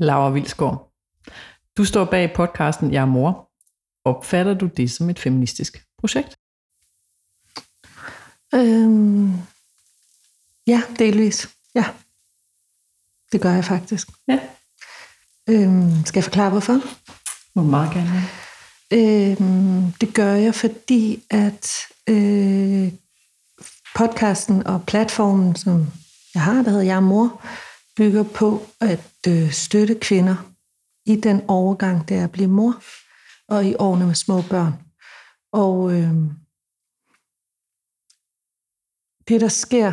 Laura Vilsgaard. Du står bag podcasten Jeg er mor. Opfatter du det som et feministisk projekt? Øhm, ja, delvis. Ja. Det gør jeg faktisk. Ja. Øhm, skal jeg forklare, hvorfor? Må meget gerne. Øhm, det gør jeg, fordi at øh, podcasten og platformen, som jeg har, der hedder Jeg er mor, bygger på at øh, støtte kvinder i den overgang, der er at blive mor, og i årene med små børn. Og øh, det, der sker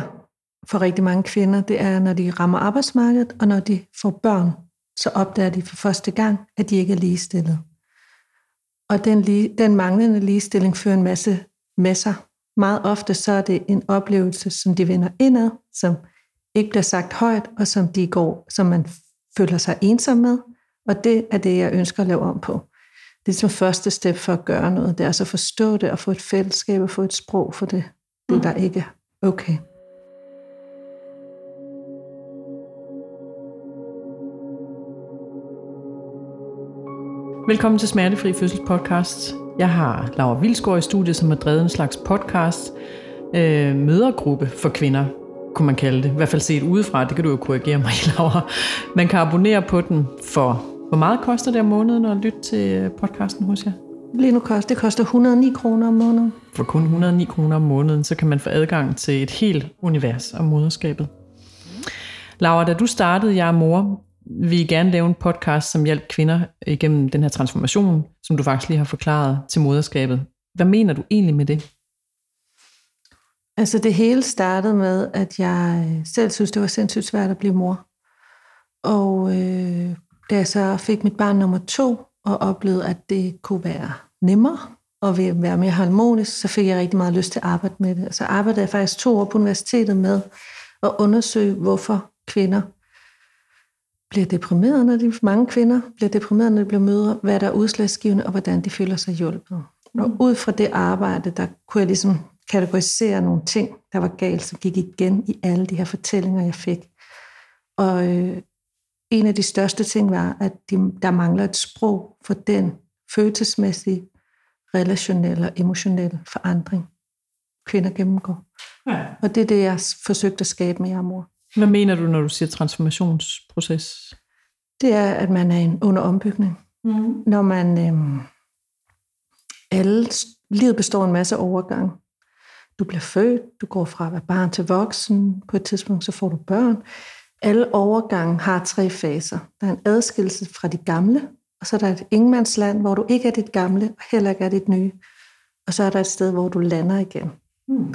for rigtig mange kvinder, det er, når de rammer arbejdsmarkedet, og når de får børn, så opdager de for første gang, at de ikke er ligestillet. Og den, den manglende ligestilling fører en masse med sig. Meget ofte så er det en oplevelse, som de vender indad, som ikke bliver sagt højt, og som de går, som man føler sig ensom med. Og det er det, jeg ønsker at lave om på. Det er som første step for at gøre noget. Det er altså at forstå det og få et fællesskab og få et sprog for det, det der ikke er okay. Velkommen til Smertefri Fødsels podcast. Jeg har Laura Vilsgaard i studiet, som har drevet en slags podcast, øh, mødergruppe for kvinder, kunne man kalde det. I hvert fald set udefra, det kan du jo korrigere mig, Laura. Man kan abonnere på den for, hvor meget koster det om måneden at lytte til podcasten hos jer? Lige nu koster det koster 109 kroner om måneden. For kun 109 kroner om måneden, så kan man få adgang til et helt univers om moderskabet. Laura, da du startede Jeg er mor, vi gerne lave en podcast, som hjælper kvinder igennem den her transformation, som du faktisk lige har forklaret til moderskabet. Hvad mener du egentlig med det? Altså det hele startede med, at jeg selv synes, det var sindssygt svært at blive mor. Og øh, da jeg så fik mit barn nummer to, og oplevede, at det kunne være nemmere og være mere harmonisk, så fik jeg rigtig meget lyst til at arbejde med det. Så arbejdede jeg faktisk to år på universitetet med at undersøge, hvorfor kvinder bliver deprimeret, når de, mange kvinder bliver deprimeret, når de bliver mødre, hvad der er udslagsgivende, og hvordan de føler sig hjulpet. Mm. Og ud fra det arbejde, der kunne jeg ligesom kategorisere nogle ting, der var galt, som gik igen i alle de her fortællinger, jeg fik. Og øh, en af de største ting var, at de, der mangler et sprog for den følelsesmæssige, relationelle og emotionelle forandring, kvinder gennemgår. Ja. Og det er det, jeg forsøgte at skabe med jer, mor. Hvad mener du, når du siger transformationsproces? Det er, at man er en under ombygning. Mm. Når man... Øhm, alle, livet består af en masse overgang. Du bliver født, du går fra at være barn til voksen, på et tidspunkt så får du børn. Alle overgange har tre faser. Der er en adskillelse fra de gamle, og så er der et ingenmandsland, hvor du ikke er dit gamle, og heller ikke er dit nye. Og så er der et sted, hvor du lander igen. Mm.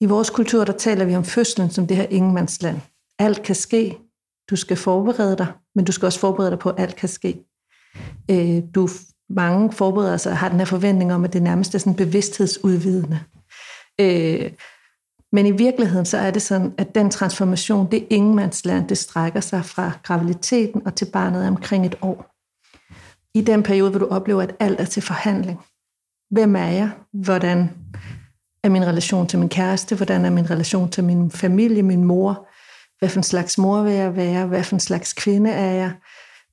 I vores kultur, der taler vi om fødslen som det her ingenmandsland. Alt kan ske. Du skal forberede dig, men du skal også forberede dig på, at alt kan ske. Øh, du, mange forbereder sig har den her forventning om, at det nærmest er sådan bevidsthedsudvidende. Øh, men i virkeligheden så er det sådan, at den transformation, det ingenmandsland, det strækker sig fra graviditeten og til barnet omkring et år. I den periode vil du opleve, at alt er til forhandling. Hvem er jeg? Hvordan er min relation til min kæreste? Hvordan er min relation til min familie, min mor? Hvad for en slags mor vil jeg være? Hvad for en slags kvinde er jeg?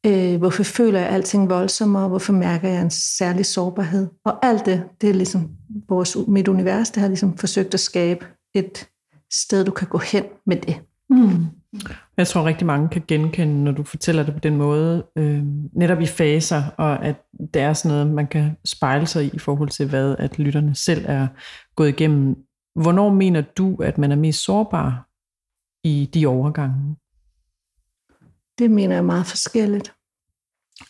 Øh, hvorfor føler jeg alting voldsommere? Hvorfor mærker jeg en særlig sårbarhed? Og alt det, det er ligesom vores, mit univers, det har ligesom forsøgt at skabe et sted, du kan gå hen med det. Mm. Jeg tror rigtig mange kan genkende, når du fortæller det på den måde, øh, netop i faser, og at det er sådan noget, man kan spejle sig i i forhold til, hvad at lytterne selv er gået igennem. Hvornår mener du, at man er mest sårbar i de overgange? Det mener jeg meget forskelligt.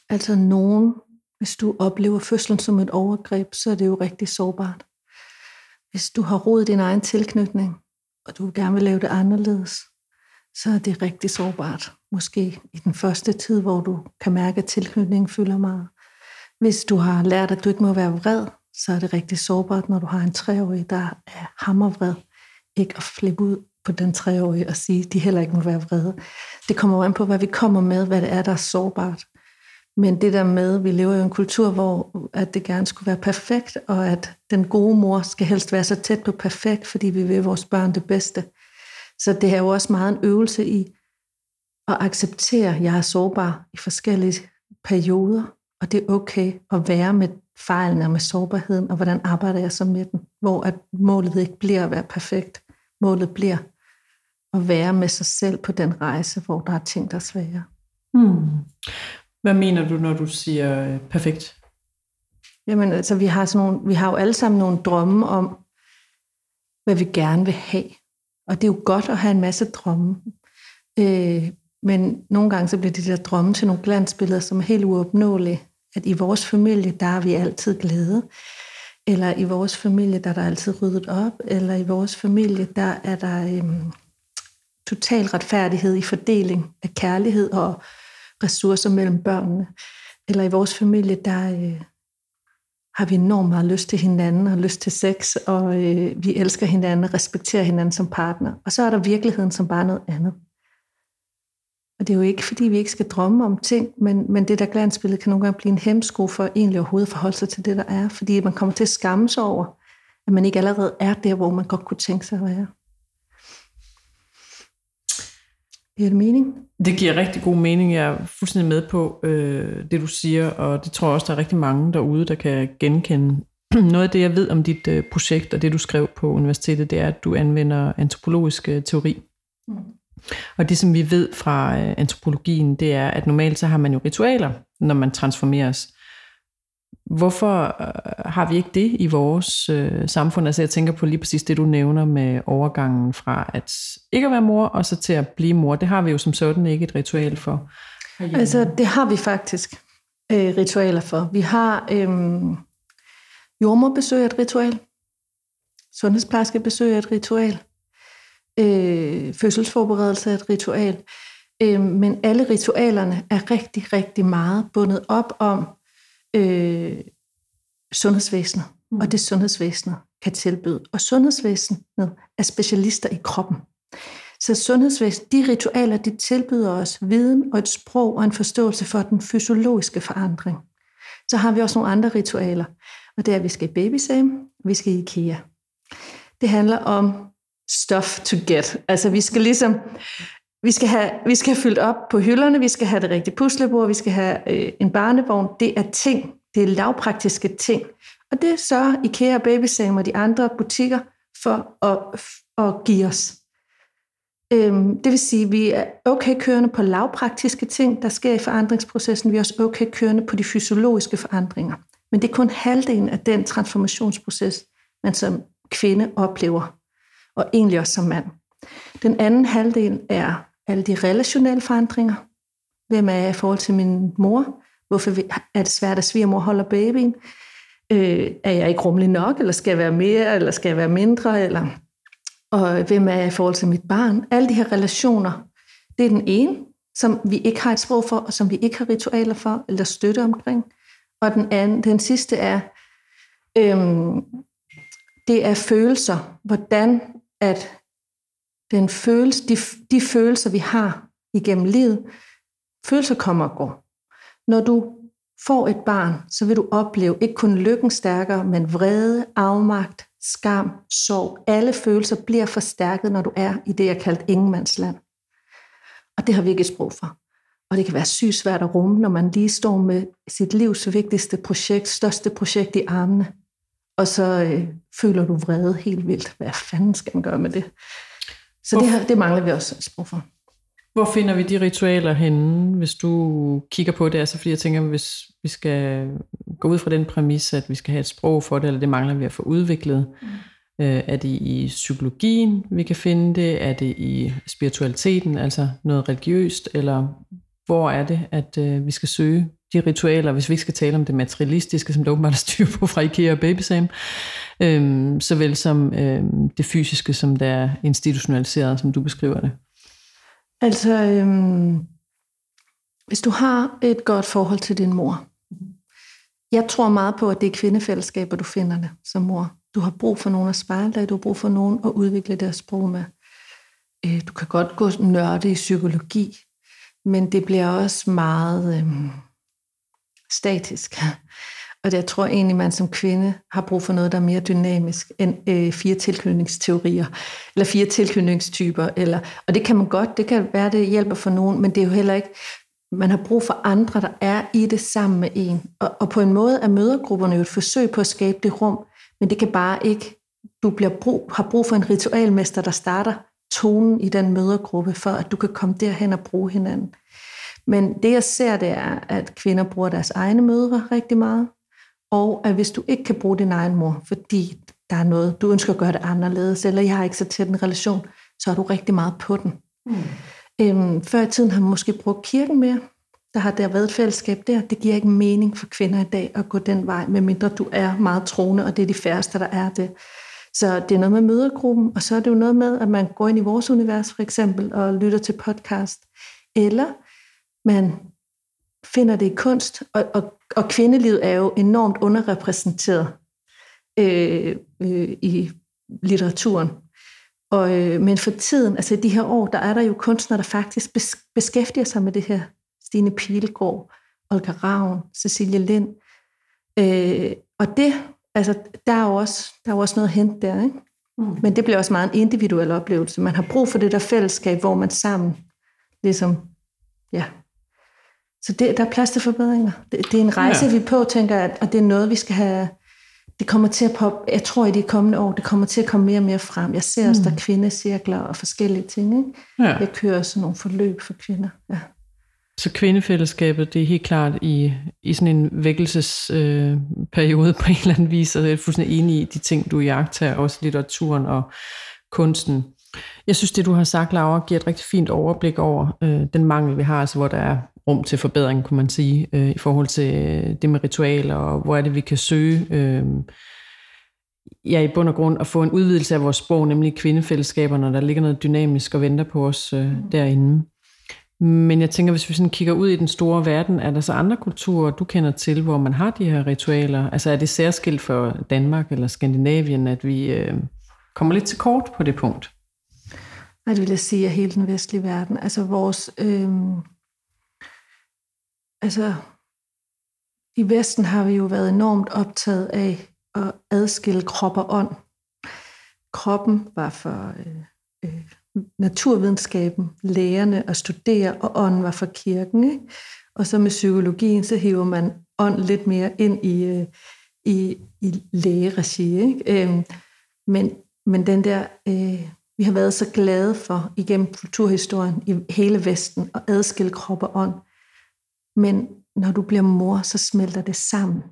Altså nogen, hvis du oplever fødslen som et overgreb, så er det jo rigtig sårbart. Hvis du har rodet din egen tilknytning, og du gerne vil lave det anderledes, så er det rigtig sårbart. Måske i den første tid, hvor du kan mærke, at tilknytningen fylder meget. Hvis du har lært, at du ikke må være vred, så er det rigtig sårbart, når du har en treårig, der er hammervred. Ikke at flippe ud på den treårige og sige, at de heller ikke må være vrede. Det kommer jo an på, hvad vi kommer med, hvad det er, der er sårbart. Men det der med, vi lever i en kultur, hvor at det gerne skulle være perfekt, og at den gode mor skal helst være så tæt på perfekt, fordi vi vil vores børn det bedste. Så det er jo også meget en øvelse i at acceptere, at jeg er sårbar i forskellige perioder, og det er okay at være med fejlen og med sårbarheden, og hvordan arbejder jeg så med den, hvor at målet ikke bliver at være perfekt. Målet bliver at være med sig selv på den rejse, hvor der er ting, der er svære. Hmm. Hvad mener du, når du siger øh, perfekt? Jamen, altså, vi har, sådan nogle, vi har jo alle sammen nogle drømme om, hvad vi gerne vil have. Og det er jo godt at have en masse drømme. Øh, men nogle gange så bliver de der drømme til nogle glansbilleder, som er helt uopnåelige. At i vores familie, der er vi altid glade. Eller i vores familie, der er der altid ryddet op. Eller i vores familie, der er der øhm, total retfærdighed i fordeling af kærlighed og ressourcer mellem børnene. Eller i vores familie, der øh, har vi enormt meget lyst til hinanden og lyst til sex, og øh, vi elsker hinanden og respekterer hinanden som partner. Og så er der virkeligheden som bare noget andet. Og det er jo ikke, fordi vi ikke skal drømme om ting, men, men det der glansbillede kan nogle gange blive en hemsko for egentlig overhovedet at forholde sig til det, der er. Fordi man kommer til at skamme sig over, at man ikke allerede er der, hvor man godt kunne tænke sig at være. Giver det mening? Det giver rigtig god mening. Jeg er fuldstændig med på øh, det, du siger, og det tror jeg også, der er rigtig mange derude, der kan genkende. Noget af det, jeg ved om dit øh, projekt og det, du skrev på universitetet, det er, at du anvender antropologisk øh, teori. Mm. Og det, som vi ved fra øh, antropologien, det er, at normalt så har man jo ritualer, når man transformeres. Hvorfor øh, har vi ikke det i vores øh, samfund? Altså jeg tænker på lige præcis det, du nævner med overgangen fra at ikke at være mor, og så til at blive mor. Det har vi jo som sådan ikke et ritual for. Altså det har vi faktisk øh, ritualer for. Vi har øh, jordmorbesøg et ritual. Sundhedsplejerskebesøg et ritual. Øh, fødselsforberedelse er et ritual. Øh, men alle ritualerne er rigtig, rigtig meget bundet op om øh, sundhedsvæsenet, mm. og det sundhedsvæsenet kan tilbyde. Og sundhedsvæsenet er specialister i kroppen. Så sundhedsvæsenet, de ritualer, de tilbyder os viden og et sprog og en forståelse for den fysiologiske forandring. Så har vi også nogle andre ritualer, og det er, at vi skal i babysame, vi skal i IKEA. Det handler om stuff to get. Altså vi skal ligesom, vi skal have, vi skal have fyldt op på hylderne, vi skal have det rigtige puslebord, vi skal have øh, en barnevogn. Det er ting, det er lavpraktiske ting. Og det sørger IKEA, Babysam og de andre butikker for at, at give os. Øhm, det vil sige, at vi er okay kørende på lavpraktiske ting, der sker i forandringsprocessen. Vi er også okay kørende på de fysiologiske forandringer. Men det er kun halvdelen af den transformationsproces, man som kvinde oplever, og egentlig også som mand. Den anden halvdel er alle de relationelle forandringer. Hvem er jeg i forhold til min mor? Hvorfor er det svært, at svigermor holder babyen? Øh, er jeg ikke rummelig nok, eller skal jeg være mere, eller skal jeg være mindre? Eller, og hvem er jeg i forhold til mit barn? Alle de her relationer, det er den ene, som vi ikke har et sprog for, og som vi ikke har ritualer for, eller støtte omkring. Og den, anden, den sidste er, øhm, det er følelser. Hvordan at den følelse, de, de følelser, vi har igennem livet, følelser kommer og går. Når du får et barn, så vil du opleve ikke kun lykken stærkere, men vrede, afmagt, skam, sorg. Alle følelser bliver forstærket, når du er i det, jeg kaldt ingenmandsland. Og det har vi ikke et sprog for. Og det kan være sygt svært at rumme, når man lige står med sit livs vigtigste projekt, største projekt i armene. Og så øh, føler du vrede helt vildt. Hvad fanden skal man gøre med det? Så Hvor, det, her, det mangler vi også sprog for. Hvor finder vi de ritualer henne, hvis du kigger på det? Altså fordi jeg tænker, hvis vi skal gå ud fra den præmis, at vi skal have et sprog for det, eller det mangler vi at få udviklet. Mm. Øh, er det i psykologien, vi kan finde det? Er det i spiritualiteten, altså noget religiøst? Eller hvor er det, at øh, vi skal søge de ritualer, hvis vi ikke skal tale om det materialistiske, som der åbenbart er styr på fra IKEA og Babysam, øhm, såvel som øhm, det fysiske, som der er institutionaliseret, som du beskriver det? Altså, øhm, hvis du har et godt forhold til din mor, jeg tror meget på, at det er kvindefællesskaber, du finder det som mor. Du har brug for nogen at spejle dig, du har brug for nogen at udvikle deres sprog med. Øh, du kan godt gå nørde i psykologi, men det bliver også meget øhm, statisk. Og det, jeg tror egentlig, man som kvinde har brug for noget, der er mere dynamisk end øh, fire tilknytningsteorier, eller fire tilknytningstyper. Eller, og det kan man godt, det kan være, det hjælper for nogen, men det er jo heller ikke, man har brug for andre, der er i det sammen med en. Og, og på en måde er mødergrupperne jo et forsøg på at skabe det rum, men det kan bare ikke, du bliver brug, har brug for en ritualmester, der starter tonen i den mødergruppe, for at du kan komme derhen og bruge hinanden. Men det jeg ser, det er, at kvinder bruger deres egne mødre rigtig meget, og at hvis du ikke kan bruge din egen mor, fordi der er noget, du ønsker at gøre det anderledes, eller jeg har ikke så tæt en relation, så er du rigtig meget på den. Mm. Øhm, før i tiden har man måske brugt kirken mere. Der har der været et fællesskab der. Det giver ikke mening for kvinder i dag at gå den vej, medmindre du er meget troende, og det er de færreste, der er det. Så det er noget med mødergruppen, og så er det jo noget med, at man går ind i vores univers for eksempel, og lytter til podcast, eller man finder det i kunst, og, og, og kvindelivet er jo enormt underrepræsenteret øh, øh, i litteraturen. Og, øh, men for tiden, altså i de her år, der er der jo kunstnere, der faktisk beskæftiger sig med det her. Stine Pilgaard, Olga Ravn, Cecilie Lind. Øh, og det, altså, der er jo også, der er jo også noget at hente der, ikke? Mm. Men det bliver også meget en individuel oplevelse. Man har brug for det der fællesskab, hvor man sammen ligesom, ja. Så det, der er plads til forbedringer. Det, det er en rejse, ja. vi på, tænker jeg, og det er noget, vi skal have det kommer til at pop, jeg tror i de kommende år, det kommer til at komme mere og mere frem. Jeg ser også, mm. der er kvindecirkler og forskellige ting. Ikke? Ja. Jeg kører sådan nogle forløb for kvinder. Ja. Så kvindefællesskabet, det er helt klart i, i sådan en vækkelsesperiode øh, på en eller anden vis, og jeg er fuldstændig enig i de ting, du jagter, også litteraturen og kunsten. Jeg synes, det du har sagt, Laura, giver et rigtig fint overblik over øh, den mangel, vi har, altså hvor der er rum til forbedring, kunne man sige, øh, i forhold til øh, det med ritualer, og hvor er det, vi kan søge øh, ja, i bund og grund at få en udvidelse af vores sprog, nemlig kvindefællesskaberne, der ligger noget dynamisk og venter på os øh, mm. derinde. Men jeg tænker, hvis vi sådan kigger ud i den store verden, er der så andre kulturer, du kender til, hvor man har de her ritualer? Altså er det særskilt for Danmark eller Skandinavien, at vi øh, kommer lidt til kort på det punkt? Hvad det vil jeg sige, af hele den vestlige verden. Altså vores... Øh altså, i Vesten har vi jo været enormt optaget af at adskille krop og ånd. Kroppen var for øh, øh, naturvidenskaben, lærerne at studere, og ånden var for kirken. Ikke? Og så med psykologien, så hiver man ånd lidt mere ind i, øh, i, i lægeregi. Ikke? Øh, men, men den der, øh, vi har været så glade for igennem kulturhistorien i hele Vesten at adskille krop og ånd. Men når du bliver mor, så smelter det sammen.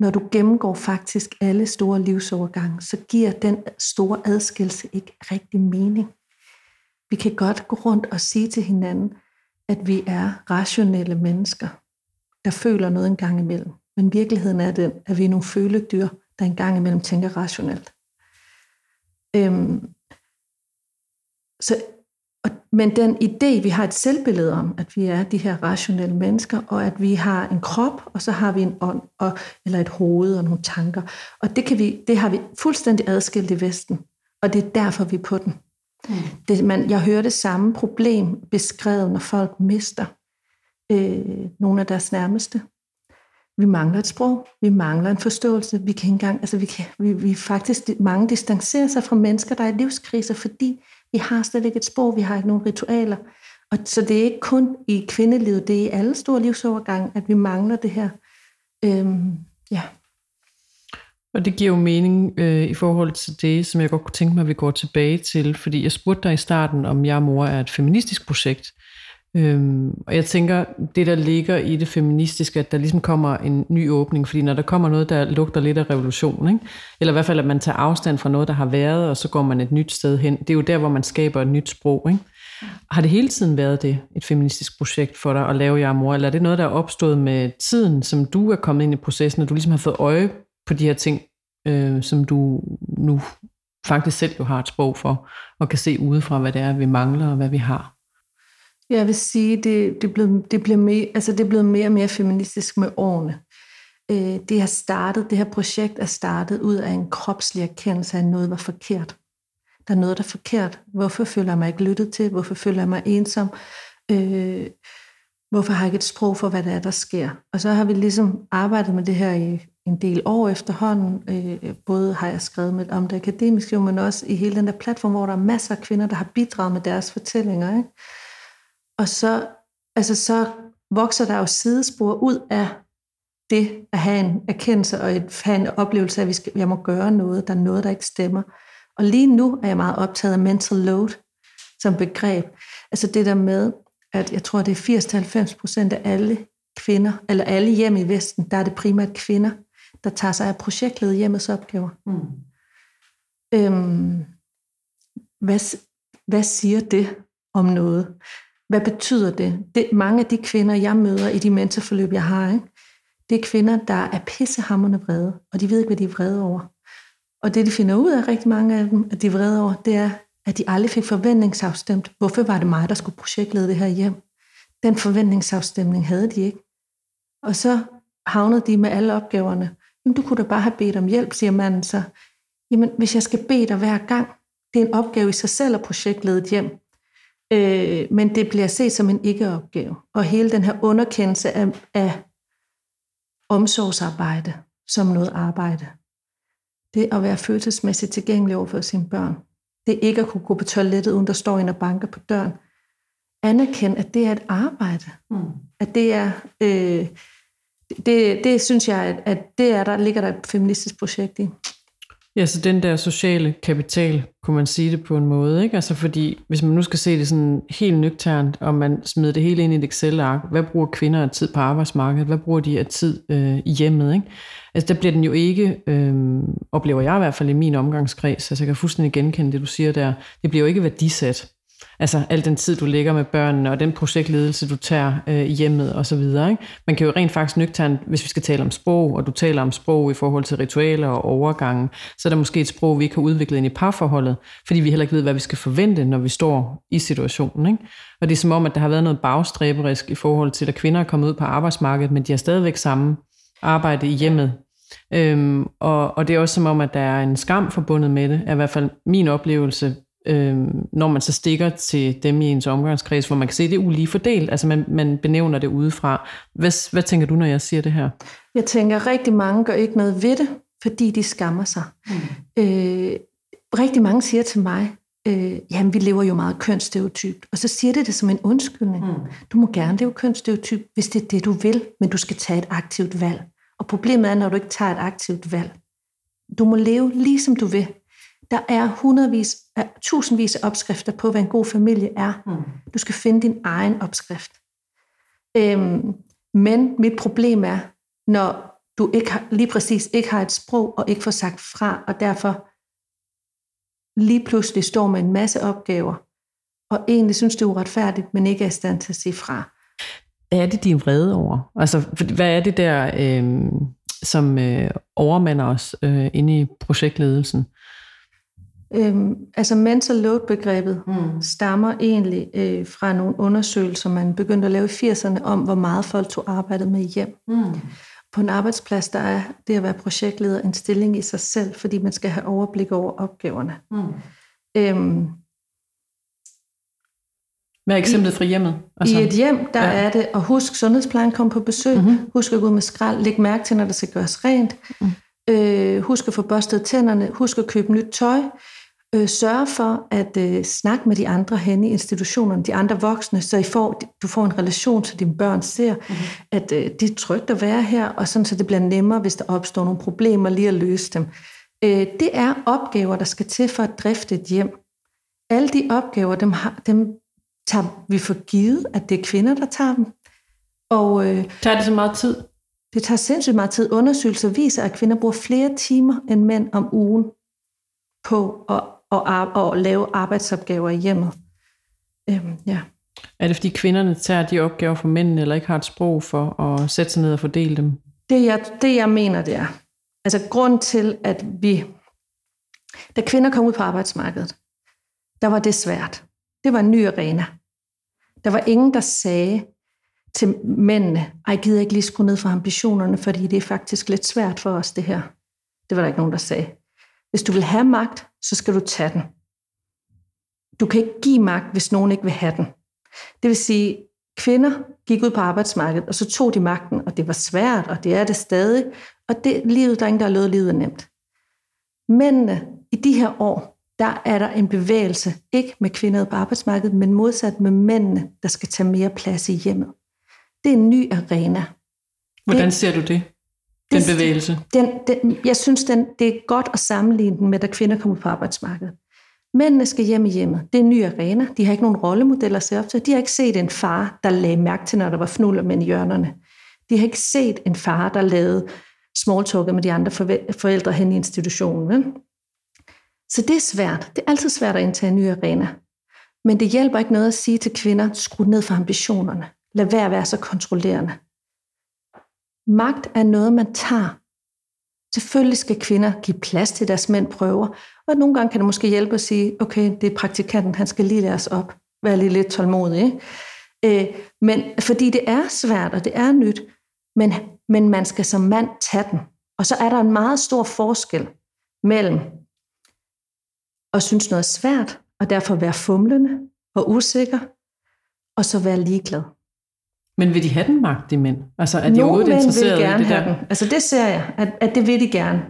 Når du gennemgår faktisk alle store livsovergange, så giver den store adskillelse ikke rigtig mening. Vi kan godt gå rundt og sige til hinanden, at vi er rationelle mennesker, der føler noget en gang imellem. Men virkeligheden er den, at vi er nogle føledyr, der en gang imellem tænker rationelt. Øhm, så men den idé, vi har et selvbillede om, at vi er de her rationelle mennesker, og at vi har en krop, og så har vi en ånd, og, eller et hoved og nogle tanker. Og det, kan vi, det har vi fuldstændig adskilt i Vesten, og det er derfor, vi er på den. Mm. Det, man, jeg hører det samme problem beskrevet, når folk mister øh, nogle af deres nærmeste. Vi mangler et sprog, vi mangler en forståelse, vi kan engang, altså vi, kan, vi, vi faktisk, mange distancerer sig fra mennesker, der er i livskriser, fordi vi har slet ikke et sprog, vi har ikke nogen ritualer. Og så det er ikke kun i kvindelivet, det er i alle store livsovergange, at vi mangler det her. Øhm, ja. Og det giver jo mening øh, i forhold til det, som jeg godt kunne tænke mig, at vi går tilbage til. Fordi jeg spurgte dig i starten, om Jeg Mor er et feministisk projekt. Øhm, og jeg tænker, det der ligger i det feministiske, at der ligesom kommer en ny åbning, fordi når der kommer noget, der lugter lidt af revolution, ikke? eller i hvert fald, at man tager afstand fra noget, der har været, og så går man et nyt sted hen, det er jo der, hvor man skaber et nyt sprog. Ikke? Har det hele tiden været det, et feministisk projekt for dig at lave jer mor, eller er det noget, der er opstået med tiden, som du er kommet ind i processen, og du ligesom har fået øje på de her ting, øh, som du nu faktisk selv jo har et sprog for, og kan se udefra, hvad det er, vi mangler, og hvad vi har? Jeg vil sige, det, det, blev, det, blev mere, altså det blev mere og mere feministisk med årene. Øh, det har startet, det her projekt er startet ud af en kropslig erkendelse af, at noget var forkert. Der er noget, der er forkert. Hvorfor føler jeg mig ikke lyttet til? Hvorfor føler jeg mig ensom? Øh, hvorfor har jeg ikke et sprog for, hvad det er, der sker? Og så har vi ligesom arbejdet med det her i en del år efterhånden. Øh, både har jeg skrevet med om det akademiske, men også i hele den der platform, hvor der er masser af kvinder, der har bidraget med deres fortællinger. Ikke? Og så, altså, så vokser der jo sidespor ud af det at have en erkendelse og et, have en oplevelse af, at vi skal, jeg må gøre noget, der er noget, der ikke stemmer. Og lige nu er jeg meget optaget af mental load som begreb. Altså det der med, at jeg tror, det er 80-90 procent af alle kvinder, eller alle hjem i Vesten, der er det primært kvinder, der tager sig af projektledet hjemmets opgaver. Mm. Øhm, hvad, hvad siger det om noget? Hvad betyder det? det? Mange af de kvinder, jeg møder i de mentorforløb, jeg har, ikke? det er kvinder, der er pissehammerne vrede, og de ved ikke, hvad de er vrede over. Og det, de finder ud af, rigtig mange af dem, at de er vrede over, det er, at de aldrig fik forventningsafstemt. Hvorfor var det mig, der skulle projektlede det her hjem? Den forventningsafstemning havde de ikke. Og så havnede de med alle opgaverne. Jamen, du kunne da bare have bedt om hjælp, siger manden så. Jamen, hvis jeg skal bede dig hver gang, det er en opgave i sig selv at projektlede et hjem. Øh, men det bliver set som en ikke-opgave. Og hele den her underkendelse af, af omsorgsarbejde som noget arbejde. Det at være følelsesmæssigt tilgængelig over for sine børn. Det ikke at kunne gå på toilettet, uden der står en og banker på døren. Anerkend, at det er et arbejde. Mm. At det er... Øh, det, det synes jeg, at, at det er der ligger der et feministisk projekt i. Ja, så den der sociale kapital, kunne man sige det på en måde, ikke? Altså fordi, hvis man nu skal se det sådan helt nøgternt, og man smider det hele ind i et Excel-ark, hvad bruger kvinder af tid på arbejdsmarkedet? Hvad bruger de af tid øh, i hjemmet, ikke? Altså der bliver den jo ikke, øh, oplever jeg i hvert fald i min omgangskreds, altså jeg kan fuldstændig genkende det, du siger der, det bliver jo ikke værdisat. Altså al den tid, du lægger med børnene, og den projektledelse, du tager øh, hjemmet og så videre. Ikke? Man kan jo rent faktisk nøgternt, hvis vi skal tale om sprog, og du taler om sprog i forhold til ritualer og overgangen, så er der måske et sprog, vi ikke har udviklet ind i parforholdet, fordi vi heller ikke ved, hvad vi skal forvente, når vi står i situationen. Ikke? Og det er som om, at der har været noget bagstræberisk i forhold til, at kvinder er kommet ud på arbejdsmarkedet, men de har stadigvæk samme arbejde i hjemmet. Øhm, og, og det er også som om, at der er en skam forbundet med det, er i hvert fald min oplevelse øh, når man så stikker til dem i ens omgangskreds, hvor man kan se, at det er ulige fordelt, altså man, man benævner det udefra. Hvad, hvad tænker du, når jeg siger det her? Jeg tænker, at rigtig mange gør ikke noget ved det, fordi de skammer sig. Mm. Øh, rigtig mange siger til mig, øh, jamen vi lever jo meget kønsstereotypt, og så siger det det som en undskyldning. Mm. Du må gerne leve kønsstereotypt, hvis det er det, du vil, men du skal tage et aktivt valg. Og problemet er, når du ikke tager et aktivt valg. Du må leve lige som du vil. Der er hundredvis, tusindvis af opskrifter på, hvad en god familie er. Mm. Du skal finde din egen opskrift. Øhm, men mit problem er, når du ikke har, lige præcis ikke har et sprog og ikke får sagt fra, og derfor lige pludselig står med en masse opgaver, og egentlig synes, det er uretfærdigt, men ikke er i stand til at sige fra. Hvad er det, de er vrede over? Altså, hvad er det der, øh, som øh, overmander os øh, inde i projektledelsen? Øhm, altså mental load-begrebet mm. stammer egentlig øh, fra nogle undersøgelser, man begyndte at lave i 80'erne om, hvor meget folk tog arbejdet med hjem. Mm. På en arbejdsplads, der er det at være projektleder en stilling i sig selv, fordi man skal have overblik over opgaverne. Mm. Øhm, hvad er eksemplet fra hjemmet? Altså, I et hjem, der ja. er det at huske, sundhedsplejen kommer på besøg, mm-hmm. husk at gå ud med skrald, læg mærke til, når der skal gøres rent, mm. øh, husk at få børstet tænderne, husk at købe nyt tøj, øh, sørge for at øh, snakke med de andre hen i institutionerne, de andre voksne, så I får, du får en relation til dine børn, ser, mm-hmm. at øh, det er trygt at være her, og sådan så det bliver nemmere, hvis der opstår nogle problemer, lige at løse dem. Øh, det er opgaver, der skal til for at drifte et hjem. Alle de opgaver, dem, har, dem tager vi for givet, at det er kvinder, der tager dem. Og, øh, tager det så meget tid? Det tager sindssygt meget tid. Undersøgelser viser, at kvinder bruger flere timer end mænd om ugen på at og, og lave arbejdsopgaver i hjemmet. Øhm, ja. Er det fordi kvinderne tager de opgaver for mændene, eller ikke har et sprog for at sætte sig ned og fordele dem? Det jeg, det jeg mener, det er, altså grund til, at vi, da kvinder kom ud på arbejdsmarkedet, der var det svært. Det var en ny arena. Der var ingen, der sagde til mændene, ej, gider ikke lige skrue ned for ambitionerne, fordi det er faktisk lidt svært for os, det her. Det var der ikke nogen, der sagde. Hvis du vil have magt, så skal du tage den. Du kan ikke give magt, hvis nogen ikke vil have den. Det vil sige, kvinder gik ud på arbejdsmarkedet, og så tog de magten, og det var svært, og det er det stadig, Og det livet, der er ingen, der har lovet, livet nemt. Mændene i de her år, der er der en bevægelse, ikke med kvinder på arbejdsmarkedet, men modsat med mændene, der skal tage mere plads i hjemmet. Det er en ny arena. Hvordan ser du det? Den bevægelse? Den, den, jeg synes, den, det er godt at sammenligne den med, da kvinder kommer på arbejdsmarkedet. Mændene skal hjem i hjemmet. Det er en ny arena. De har ikke nogen rollemodeller at se op til. De har ikke set en far, der lagde mærke til, når der var fnuller med i hjørnerne. De har ikke set en far, der lavede smalltalket med de andre forældre hen i institutionen. Vel? Så det er svært. Det er altid svært at indtage en ny arena. Men det hjælper ikke noget at sige til kvinder, skru ned for ambitionerne. Lad være at være så kontrollerende. Magt er noget, man tager. Selvfølgelig skal kvinder give plads til deres mænd prøver, og nogle gange kan det måske hjælpe at sige, okay, det er praktikanten, han skal lige lære os op. Vær lige lidt tålmodig. Ikke? Øh, men fordi det er svært, og det er nyt, men, men man skal som mand tage den. Og så er der en meget stor forskel mellem at synes noget er svært, og derfor være fumlende og usikker, og så være ligeglad. Men vil de have den magt, de mænd? Altså, er de Nogle mænd vil gerne i det have der? den. Altså det ser jeg, at, at det vil de gerne.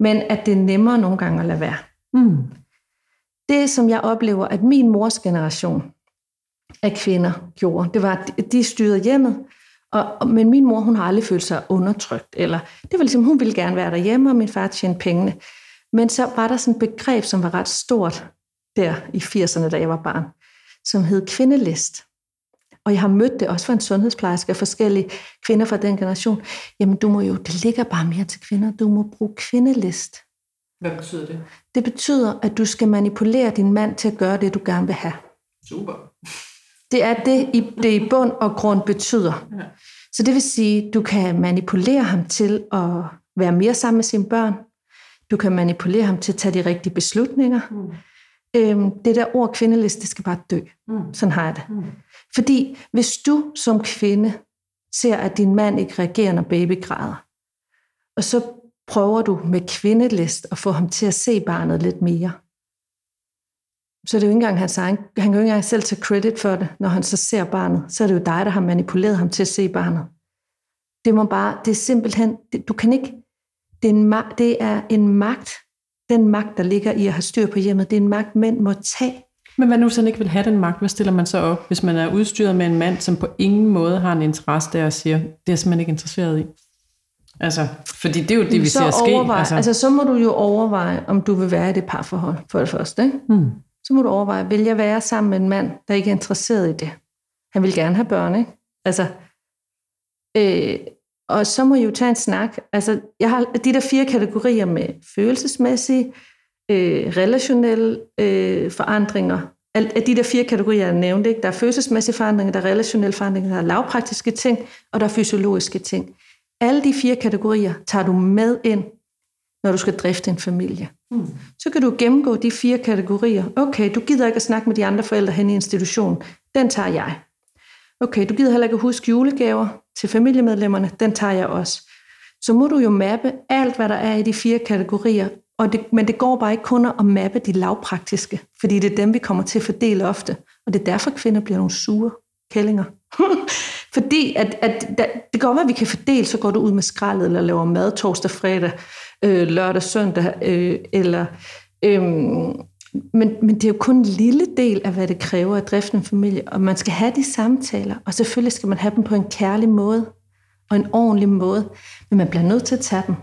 Men at det er nemmere nogle gange at lade være. Mm. Det, som jeg oplever, at min mors generation af kvinder gjorde, det var, at de styrede hjemmet, og, men min mor, hun har aldrig følt sig undertrykt. Eller, det var ligesom, hun ville gerne være derhjemme, og min far tjente pengene. Men så var der sådan et begreb, som var ret stort der i 80'erne, da jeg var barn, som hed kvindelist. Og jeg har mødt det også fra en sundhedsplejerske af forskellige kvinder fra den generation. Jamen du må jo, det ligger bare mere til kvinder, du må bruge kvindelist. Hvad betyder det? Det betyder, at du skal manipulere din mand til at gøre det, du gerne vil have. Super. Det er det, det i bund og grund betyder. Ja. Så det vil sige, du kan manipulere ham til at være mere sammen med sine børn. Du kan manipulere ham til at tage de rigtige beslutninger. Mm. Øhm, det der ord kvindelist, det skal bare dø. Mm. Sådan har jeg det. Mm. Fordi hvis du som kvinde ser, at din mand ikke reagerer, når baby græder, og så prøver du med kvindelist at få ham til at se barnet lidt mere, så er det jo ikke engang hans egen, han kan jo ikke engang selv tage credit for det, når han så ser barnet. Så er det jo dig, der har manipuleret ham til at se barnet. Det må bare, det er simpelthen, det, du kan ikke, det er, en, det er en magt, den magt, der ligger i at have styr på hjemmet, det er en magt, mænd må tage. Men hvad nu, hvis han ikke vil have den magt? Hvad stiller man så op, hvis man er udstyret med en mand, som på ingen måde har en interesse der og siger, det er jeg simpelthen ikke interesseret i? Altså, fordi det er jo det, vi så ser ske. Altså. altså, så må du jo overveje, om du vil være i det parforhold, for det første. Ikke? Hmm. Så må du overveje, vil jeg være sammen med en mand, der ikke er interesseret i det? Han vil gerne have børn, ikke? Altså, øh, og så må I jo tage en snak. Altså, jeg har de der fire kategorier med følelsesmæssige, øh, relationelle øh, forandringer. Af de der fire kategorier, jeg nævnte, ikke? der er følelsesmæssige forandringer, der er relationelle forandringer, der er lavpraktiske ting, og der er fysiologiske ting. Alle de fire kategorier tager du med ind, når du skal drifte en familie. Mm. Så kan du gennemgå de fire kategorier. Okay, du gider ikke at snakke med de andre forældre hen i institutionen. Den tager jeg. Okay, du gider heller ikke at huske julegaver til familiemedlemmerne. Den tager jeg også. Så må du jo mappe alt, hvad der er i de fire kategorier. Og det, men det går bare ikke kun at mappe de lavpraktiske, fordi det er dem, vi kommer til at fordele ofte. Og det er derfor, kvinder bliver nogle sure kællinger. fordi at, at, at, det går at vi kan fordele, så går du ud med skraldet, eller laver mad torsdag, fredag, øh, lørdag, søndag, øh, eller... Øh, men, men det er jo kun en lille del af, hvad det kræver at drifte en familie, og man skal have de samtaler, og selvfølgelig skal man have dem på en kærlig måde, og en ordentlig måde, men man bliver nødt til at tage dem.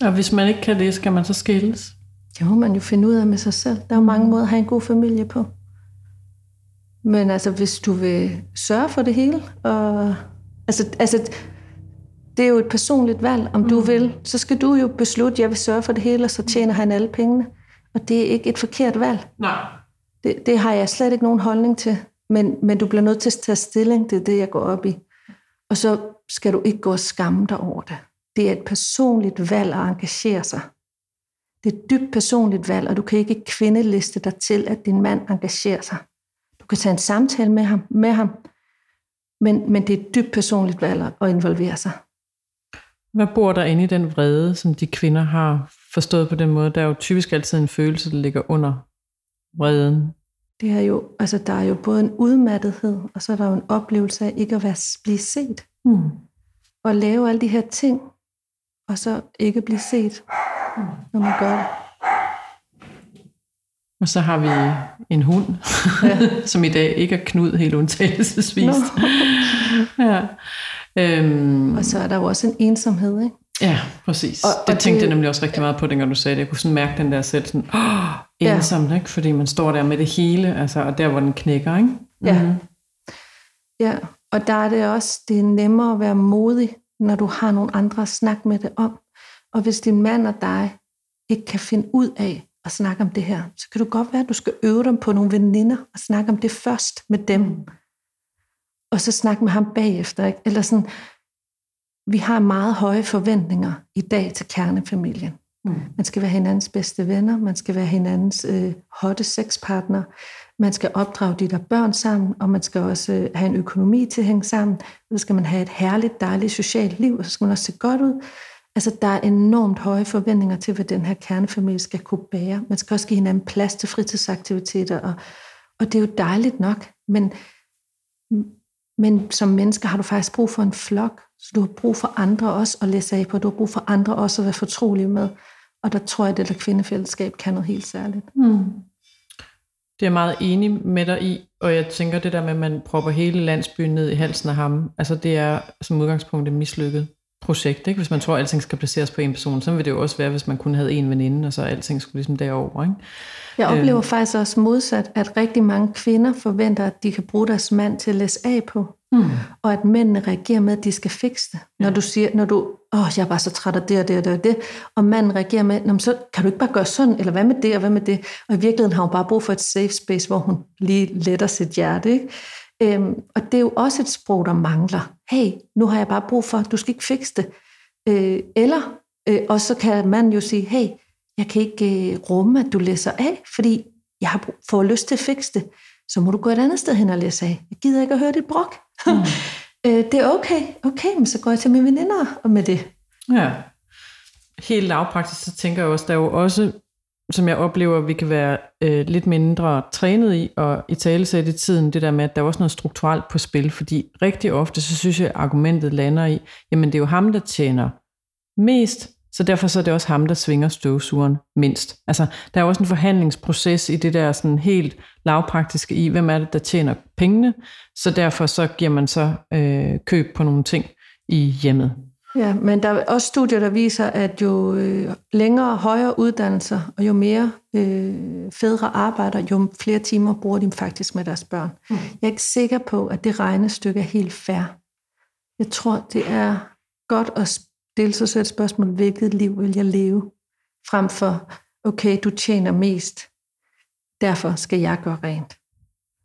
Og hvis man ikke kan det, skal man så skilles? Det må man jo finde ud af med sig selv. Der er jo mange måder at have en god familie på. Men altså, hvis du vil sørge for det hele, og, altså, altså, det er jo et personligt valg, om mm. du vil, så skal du jo beslutte, at jeg vil sørge for det hele, og så tjener han alle pengene. Og det er ikke et forkert valg. Nej. Det, det har jeg slet ikke nogen holdning til. Men, men du bliver nødt til at tage stilling, det er det, jeg går op i. Og så skal du ikke gå og skamme dig over det. Det er et personligt valg at engagere sig. Det er et dybt personligt valg, og du kan ikke kvindeliste dig til, at din mand engagerer sig. Du kan tage en samtale med ham, med ham men, men det er et dybt personligt valg at involvere sig. Hvad bor der inde i den vrede, som de kvinder har forstået på den måde? Der er jo typisk altid en følelse, der ligger under vreden. Det er jo, altså der er jo både en udmattethed, og så er der jo en oplevelse af ikke at være, blive set. Mm. Og lave alle de her ting, og så ikke blive set, når man gør det. Og så har vi en hund, ja. som i dag ikke er Knud helt undtagelsesvis. No. ja. Øhm. Og så er der jo også en ensomhed, ikke? Ja, præcis. Og, det og tænkte det, jeg nemlig også rigtig meget på, dengang du sagde det. Jeg kunne sådan mærke den der selv sådan, åh, ensom, ja. ikke? fordi man står der med det hele, altså, og der, hvor den knækker, ikke? Ja. Mm-hmm. Ja, og der er det også, det er nemmere at være modig, når du har nogle andre at snakke med det om. Og hvis din mand og dig ikke kan finde ud af at snakke om det her, så kan du godt være, at du skal øve dem på nogle veninder og snakke om det først med dem. Og så snakke med ham bagefter. Ikke? Eller sådan, vi har meget høje forventninger i dag til kernefamilien. Mm. Man skal være hinandens bedste venner, man skal være hinandens øh, hotte sexpartner, man skal opdrage de der børn sammen, og man skal også øh, have en økonomi til at hænge sammen. Så skal man have et herligt, dejligt socialt liv, og så skal man også se godt ud. Altså, der er enormt høje forventninger til, hvad den her kernefamilie skal kunne bære. Man skal også give hinanden plads til fritidsaktiviteter, og, og det er jo dejligt nok, men, men som mennesker har du faktisk brug for en flok, så du har brug for andre også at læse af på, du har brug for andre også at være fortrolige med. Og der tror jeg, at det der kvindefællesskab kan noget helt særligt. Mm. Det er jeg meget enig med dig i, og jeg tænker det der med, at man propper hele landsbyen ned i halsen af ham, altså det er som udgangspunkt et mislykket projekt, ikke? hvis man tror, at alting skal placeres på en person. Så vil det jo også være, hvis man kun havde en veninde, og så alting skulle ligesom derover. Ikke? Jeg oplever øh. faktisk også modsat, at rigtig mange kvinder forventer, at de kan bruge deres mand til at læse af på. Mm. Og at mændene reagerer med, at de skal fikse det. Når ja. du siger, når du, åh, jeg er bare så træt af det og det og det og det, og manden reagerer med, så kan du ikke bare gøre sådan, eller hvad med det og hvad med det? Og i virkeligheden har hun bare brug for et safe space, hvor hun lige letter sit hjerte. Ikke? Øhm, og det er jo også et sprog, der mangler. Hey, nu har jeg bare brug for, du skal ikke fikse det. Øh, eller, øh, og så kan man jo sige, hey, jeg kan ikke øh, rumme, at du læser af, fordi jeg har fået lyst til at fikse det. Så må du gå et andet sted hen og læse af. Jeg gider ikke at høre dit brok. Mm. øh, det er okay. Okay, men så går jeg til mine veninder med det. Ja. Helt lavpraktisk, så tænker jeg også, der er jo også som jeg oplever, vi kan være øh, lidt mindre trænet i, og i talesæt i tiden, det der med, at der er også noget strukturelt på spil, fordi rigtig ofte, så synes jeg, at argumentet lander i, jamen det er jo ham, der tjener mest, så derfor så er det også ham, der svinger støvsugeren mindst. Altså, der er også en forhandlingsproces i det der sådan helt lavpraktiske i, hvem er det, der tjener pengene, så derfor så giver man så øh, køb på nogle ting i hjemmet. Ja, men der er også studier, der viser, at jo øh, længere højere uddannelser, og jo mere øh, fædre arbejder, jo flere timer bruger de faktisk med deres børn. Mm. Jeg er ikke sikker på, at det regnestykke er helt fair. Jeg tror, det er godt at stille sig selv spørgsmål, hvilket liv vil jeg leve? Frem for, okay, du tjener mest, derfor skal jeg gøre rent.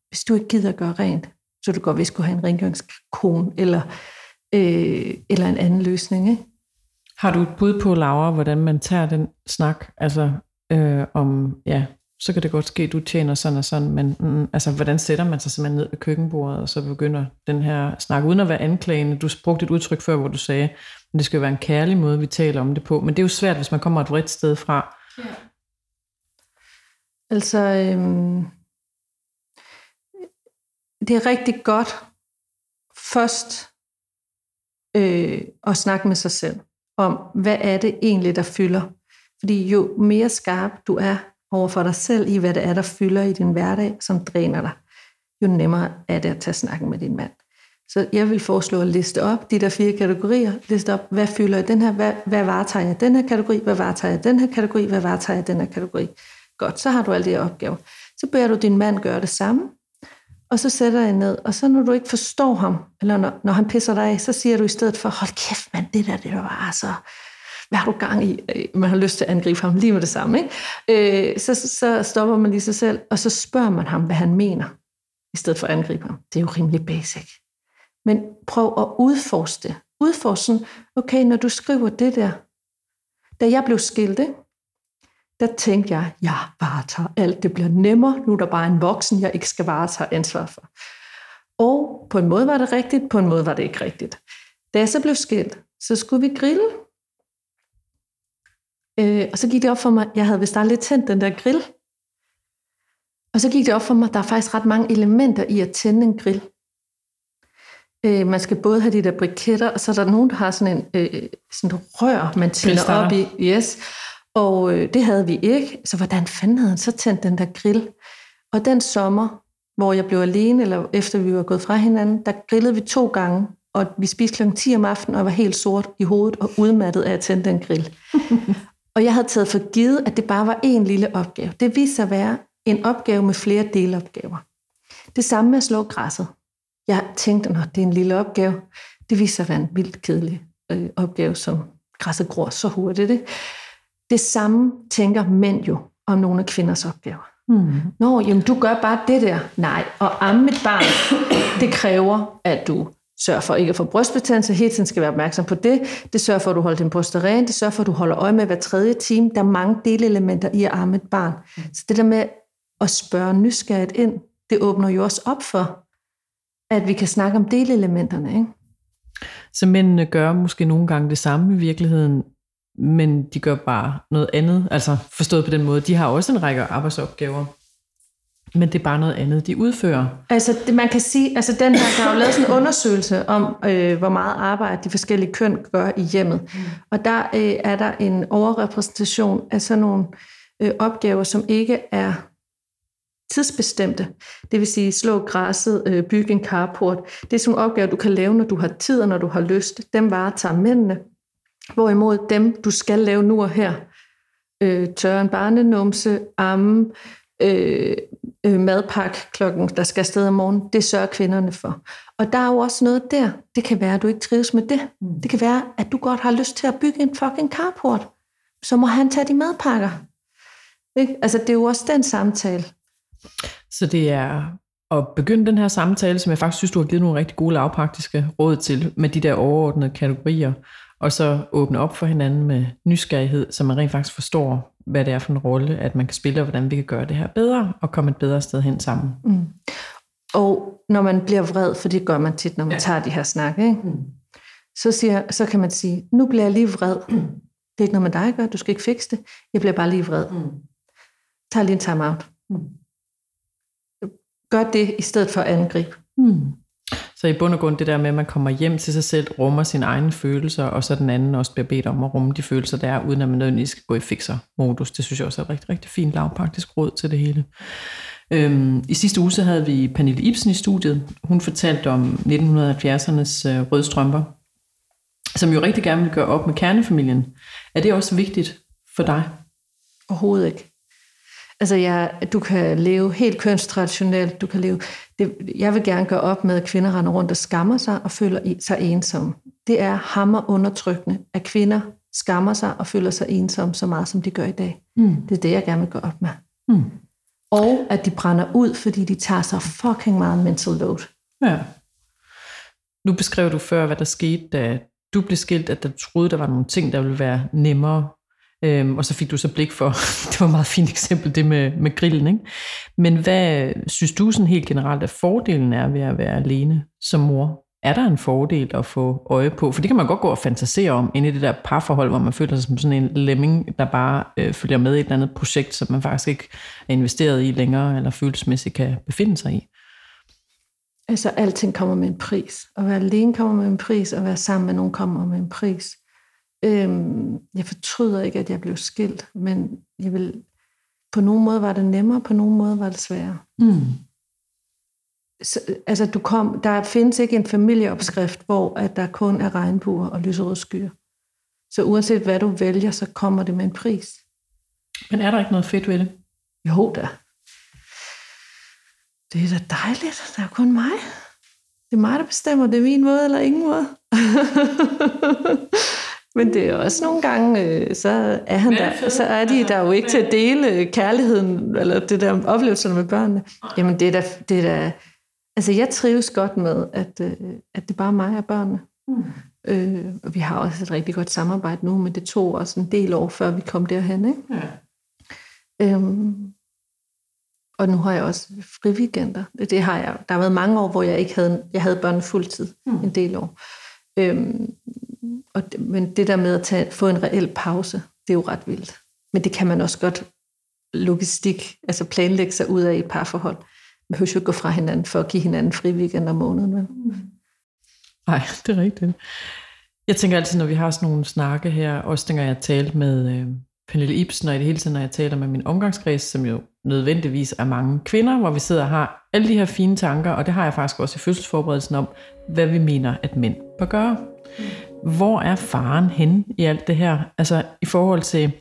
Hvis du ikke gider gøre rent, så du godt vi skulle have en rengøringskone, eller øh, eller en anden løsning. Ikke? Har du et bud på, Laura, hvordan man tager den snak? Altså øh, om, ja, så kan det godt ske, at du tjener sådan og sådan, men mm, altså, hvordan sætter man sig simpelthen ned ved køkkenbordet, og så begynder den her snak, uden at være anklagende. Du brugte et udtryk før, hvor du sagde, at det skal være en kærlig måde, vi taler om det på. Men det er jo svært, hvis man kommer et vredt sted fra. Ja. Altså, øhm, det er rigtig godt først øh, at snakke med sig selv om, hvad er det egentlig, der fylder. Fordi jo mere skarp du er over for dig selv i, hvad det er, der fylder i din hverdag, som dræner dig, jo nemmere er det at tage snakken med din mand. Så jeg vil foreslå at liste op de der fire kategorier. Liste op, hvad fylder jeg den her, hvad, hvad varetager jeg den her kategori, hvad varetager jeg den her kategori, hvad varetager jeg den her kategori. Godt, så har du alle de her opgaver. Så beder du din mand gøre det samme, og så sætter jeg ned, og så når du ikke forstår ham, eller når, når han pisser dig af, så siger du i stedet for, hold kæft mand, det der, det der var altså, hvad har du gang i? Man har lyst til at angribe ham lige med det samme. Ikke? Øh, så, så stopper man lige sig selv, og så spørger man ham, hvad han mener, i stedet for at angribe ham. Det er jo rimelig basic. Men prøv at udforske det. Udforske okay, når du skriver det der, da jeg blev skilt, ikke? der tænkte jeg, jeg varetager alt. Det bliver nemmere, nu er der bare en voksen, jeg ikke skal varetage ansvar for. Og på en måde var det rigtigt, på en måde var det ikke rigtigt. Da jeg så blev skilt, så skulle vi grille. Øh, og så gik det op for mig, jeg havde vist aldrig tændt den der grill. Og så gik det op for mig, der er faktisk ret mange elementer i at tænde en grill. Øh, man skal både have de der briketter, og så er der nogen, der har sådan en øh, sådan et rør, man tænder op i. Yes. Og øh, det havde vi ikke. Så hvordan fanden havde han så tændt den der grill? Og den sommer, hvor jeg blev alene, eller efter vi var gået fra hinanden, der grillede vi to gange, og vi spiste kl. 10 om aftenen, og jeg var helt sort i hovedet og udmattet af at tænde den grill. og jeg havde taget for givet, at det bare var en lille opgave. Det viste sig at være en opgave med flere delopgaver. Det samme med at slå græsset. Jeg tænkte, at det er en lille opgave. Det viser sig at være en vildt kedelig øh, opgave, som græsset gror så hurtigt. Ikke? Det samme tænker mænd jo om nogle af kvinders opgaver. Mm. Nå, jamen du gør bare det der. Nej, og amme et barn, det kræver, at du sørger for ikke at få brystbetændelse, hele tiden skal være opmærksom på det. Det sørger for, at du holder din bryster ren. Det sørger for, at du holder øje med hver tredje time. Der er mange delelementer i at arme et barn. Så det der med at spørge nysgerrigt ind, det åbner jo også op for, at vi kan snakke om delelementerne. Ikke? Så mændene gør måske nogle gange det samme i virkeligheden, men de gør bare noget andet. Altså forstået på den måde, de har også en række arbejdsopgaver, men det er bare noget andet, de udfører. Altså det, man kan sige, altså den her, der er jo lavet sådan en undersøgelse om, øh, hvor meget arbejde de forskellige køn gør i hjemmet. Mm. Og der øh, er der en overrepræsentation af sådan nogle øh, opgaver, som ikke er tidsbestemte. Det vil sige slå græsset, øh, bygge en carport. Det er sådan nogle opgaver, du kan lave, når du har tid og når du har lyst. Dem varetager mændene. Hvorimod dem, du skal lave nu og her, øh, tørre en barnenumse, amme, øh, øh, madpakke klokken, der skal afsted om morgenen, det sørger kvinderne for. Og der er jo også noget der. Det kan være, at du ikke trives med det. Mm. Det kan være, at du godt har lyst til at bygge en fucking carport. Så må han tage de madpakker. Ikke? Altså, det er jo også den samtale. Så det er at begynde den her samtale, som jeg faktisk synes, du har givet nogle rigtig gode lavpraktiske råd til, med de der overordnede kategorier, og så åbne op for hinanden med nysgerrighed, så man rent faktisk forstår, hvad det er for en rolle, at man kan spille, og hvordan vi kan gøre det her bedre, og komme et bedre sted hen sammen. Mm. Og når man bliver vred, for det gør man tit, når man ja. tager de her snakke, ikke? Mm. Så, siger, så kan man sige, nu bliver jeg lige vred. Det er ikke noget med dig at gøre, du skal ikke fikse det. Jeg bliver bare lige vred. Mm. Tag lige en time-out. Mm. Gør det, i stedet for at angribe. Mm. Så i bund og grund det der med, at man kommer hjem til sig selv, rummer sine egne følelser, og så den anden også bliver bedt om at rumme de følelser, der er, uden at man nødvendigvis skal gå i fixer-modus. Det synes jeg også er et rigtig, rigtig fint lavpraktisk råd til det hele. Øhm, I sidste uge så havde vi Pernille Ibsen i studiet. Hun fortalte om 1970'ernes øh, rødstrømper, som jo rigtig gerne vil gøre op med kernefamilien. Er det også vigtigt for dig? Overhovedet ikke. Altså, jeg, du kan leve helt kønstraditionelt, du kan leve... Det, jeg vil gerne gøre op med, at kvinder render rundt og skammer sig og føler sig ensomme. Det er hammer undertrykkende, at kvinder skammer sig og føler sig ensomme så meget, som de gør i dag. Mm. Det er det, jeg gerne vil gøre op med. Mm. Og at de brænder ud, fordi de tager så fucking meget mental load. Ja. Nu beskrev du før, hvad der skete, da du blev skilt, at du troede, der var nogle ting, der ville være nemmere Øhm, og så fik du så blik for, det var et meget fint eksempel, det med, med grillen. Ikke? Men hvad synes du sådan helt generelt, at fordelen er ved at være alene som mor? Er der en fordel at få øje på? For det kan man godt gå og fantasere om inde i det der parforhold, hvor man føler sig som sådan en lemming, der bare øh, følger med i et eller andet projekt, som man faktisk ikke er investeret i længere, eller følelsesmæssigt kan befinde sig i. Altså, alting kommer med en pris. At være alene kommer med en pris, og at være sammen med nogen kommer med en pris. Øhm, jeg fortryder ikke, at jeg blev skilt, men jeg vil, på nogen måde var det nemmere, på nogen måde var det sværere. Mm. Så, altså, du kom, der findes ikke en familieopskrift, hvor at der kun er regnbuer og lyserøde skyer. Så uanset hvad du vælger, så kommer det med en pris. Men er der ikke noget fedt ved det? Jo da. Det er da dejligt. Der er kun mig. Det er mig, der bestemmer. Det er min måde eller ingen måde. Men det er også nogle gange, øh, så er, han der, så er de der jo ikke til at dele kærligheden, eller det der oplevelserne med børnene. Jamen det er da, det er da altså jeg trives godt med, at, øh, at det bare er mig og børnene. Mm. Øh, og vi har også et rigtig godt samarbejde nu, men det tog også en del år, før vi kom derhen. Ikke? Ja. Øhm, og nu har jeg også friweekender. Det, det har jeg. Der har været mange år, hvor jeg ikke havde, jeg havde børn fuldtid. Mm. En del år. Øhm, og, men det der med at tage, få en reel pause, det er jo ret vildt. Men det kan man også godt logistik, altså planlægge sig ud af i et parforhold. Man behøver jo ikke gå fra hinanden for at give hinanden fri weekend om måneden. Men. Nej, det er rigtigt. Jeg tænker altid, når vi har sådan nogle snakke her, også dengang jeg talte med øh, Pernille Ibsen, og i det hele tiden, når jeg taler med min omgangskreds, som jo nødvendigvis er mange kvinder, hvor vi sidder og har alle de her fine tanker, og det har jeg faktisk også i fødselsforberedelsen om, hvad vi mener, at mænd bør gøre. Hvor er faren hen i alt det her? Altså i forhold til,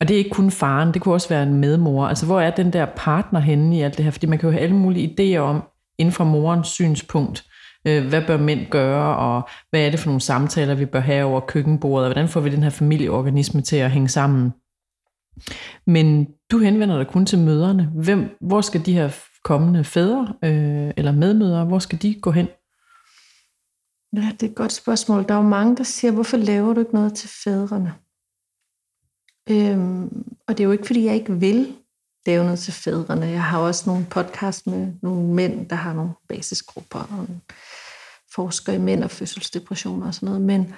og det er ikke kun faren, det kunne også være en medmor. Altså hvor er den der partner henne i alt det her? Fordi man kan jo have alle mulige idéer om, inden fra morens synspunkt, øh, hvad bør mænd gøre, og hvad er det for nogle samtaler, vi bør have over køkkenbordet, og hvordan får vi den her familieorganisme til at hænge sammen. Men du henvender dig kun til møderne. Hvem, hvor skal de her kommende fædre øh, eller medmødre, hvor skal de gå hen? Ja, det er et godt spørgsmål. Der er jo mange, der siger, hvorfor laver du ikke noget til fædrene? Øhm, og det er jo ikke, fordi jeg ikke vil lave noget til fædrene. Jeg har også nogle podcast med nogle mænd, der har nogle basisgrupper, og forsker i mænd og fødselsdepressioner og sådan noget. Men,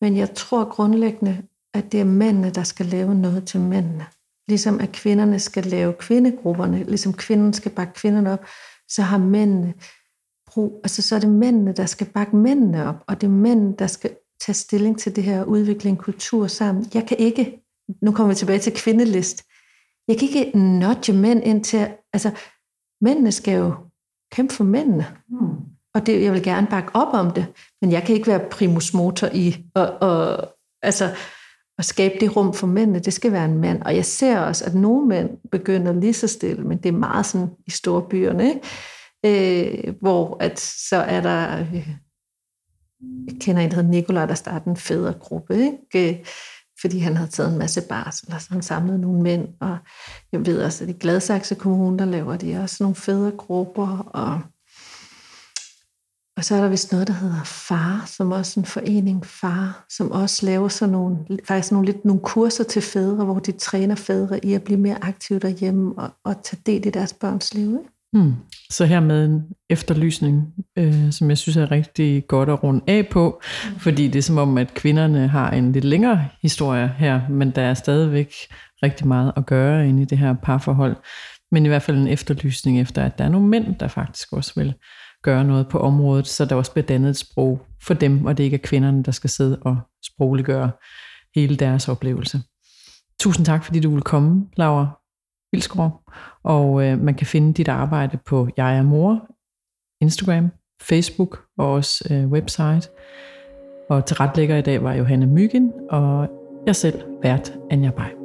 men jeg tror grundlæggende, at det er mændene, der skal lave noget til mændene. Ligesom at kvinderne skal lave kvindegrupperne, ligesom kvinden skal bakke kvinderne op, så har mændene brug, altså så er det mændene, der skal bakke mændene op, og det er mænd, der skal tage stilling til det her udvikling kultur sammen. Jeg kan ikke, nu kommer vi tilbage til kvindelist, jeg kan ikke nudge mænd ind til, altså mændene skal jo kæmpe for mændene. Hmm. Og det, jeg vil gerne bakke op om det, men jeg kan ikke være primus motor i og, og, altså, at skabe det rum for mændene. Det skal være en mand. Og jeg ser også, at nogle mænd begynder lige så stille, men det er meget sådan i store byerne, ikke? Øh, hvor at så er der, øh, jeg kender en, der hedder Nikolaj, der startede en fædregruppe, ikke? Øh, fordi han havde taget en masse barsel, og så han samlede nogle mænd, og jeg ved også, at i Gladsaxe Kommune, der laver de også nogle fædregrupper, og og så er der vist noget, der hedder FAR, som også en forening FAR, som også laver sådan nogle, faktisk nogle, lidt, nogle kurser til fædre, hvor de træner fædre i at blive mere aktive derhjemme og, og tage del i deres børns liv. Ikke? Hmm. Så her med en efterlysning, øh, som jeg synes er rigtig godt at runde af på, fordi det er som om, at kvinderne har en lidt længere historie her, men der er stadigvæk rigtig meget at gøre inde i det her parforhold. Men i hvert fald en efterlysning efter, at der er nogle mænd, der faktisk også vil gøre noget på området, så der også bliver dannet et sprog for dem, og det ikke er kvinderne, der skal sidde og sprogliggøre hele deres oplevelse. Tusind tak, fordi du ville komme, Laura Vilsgaard. Og øh, man kan finde dit arbejde på Jeg er mor, Instagram, Facebook og også øh, website. Og tilretlægger i dag var Johanne Myggen, og jeg selv vært Anja Bay.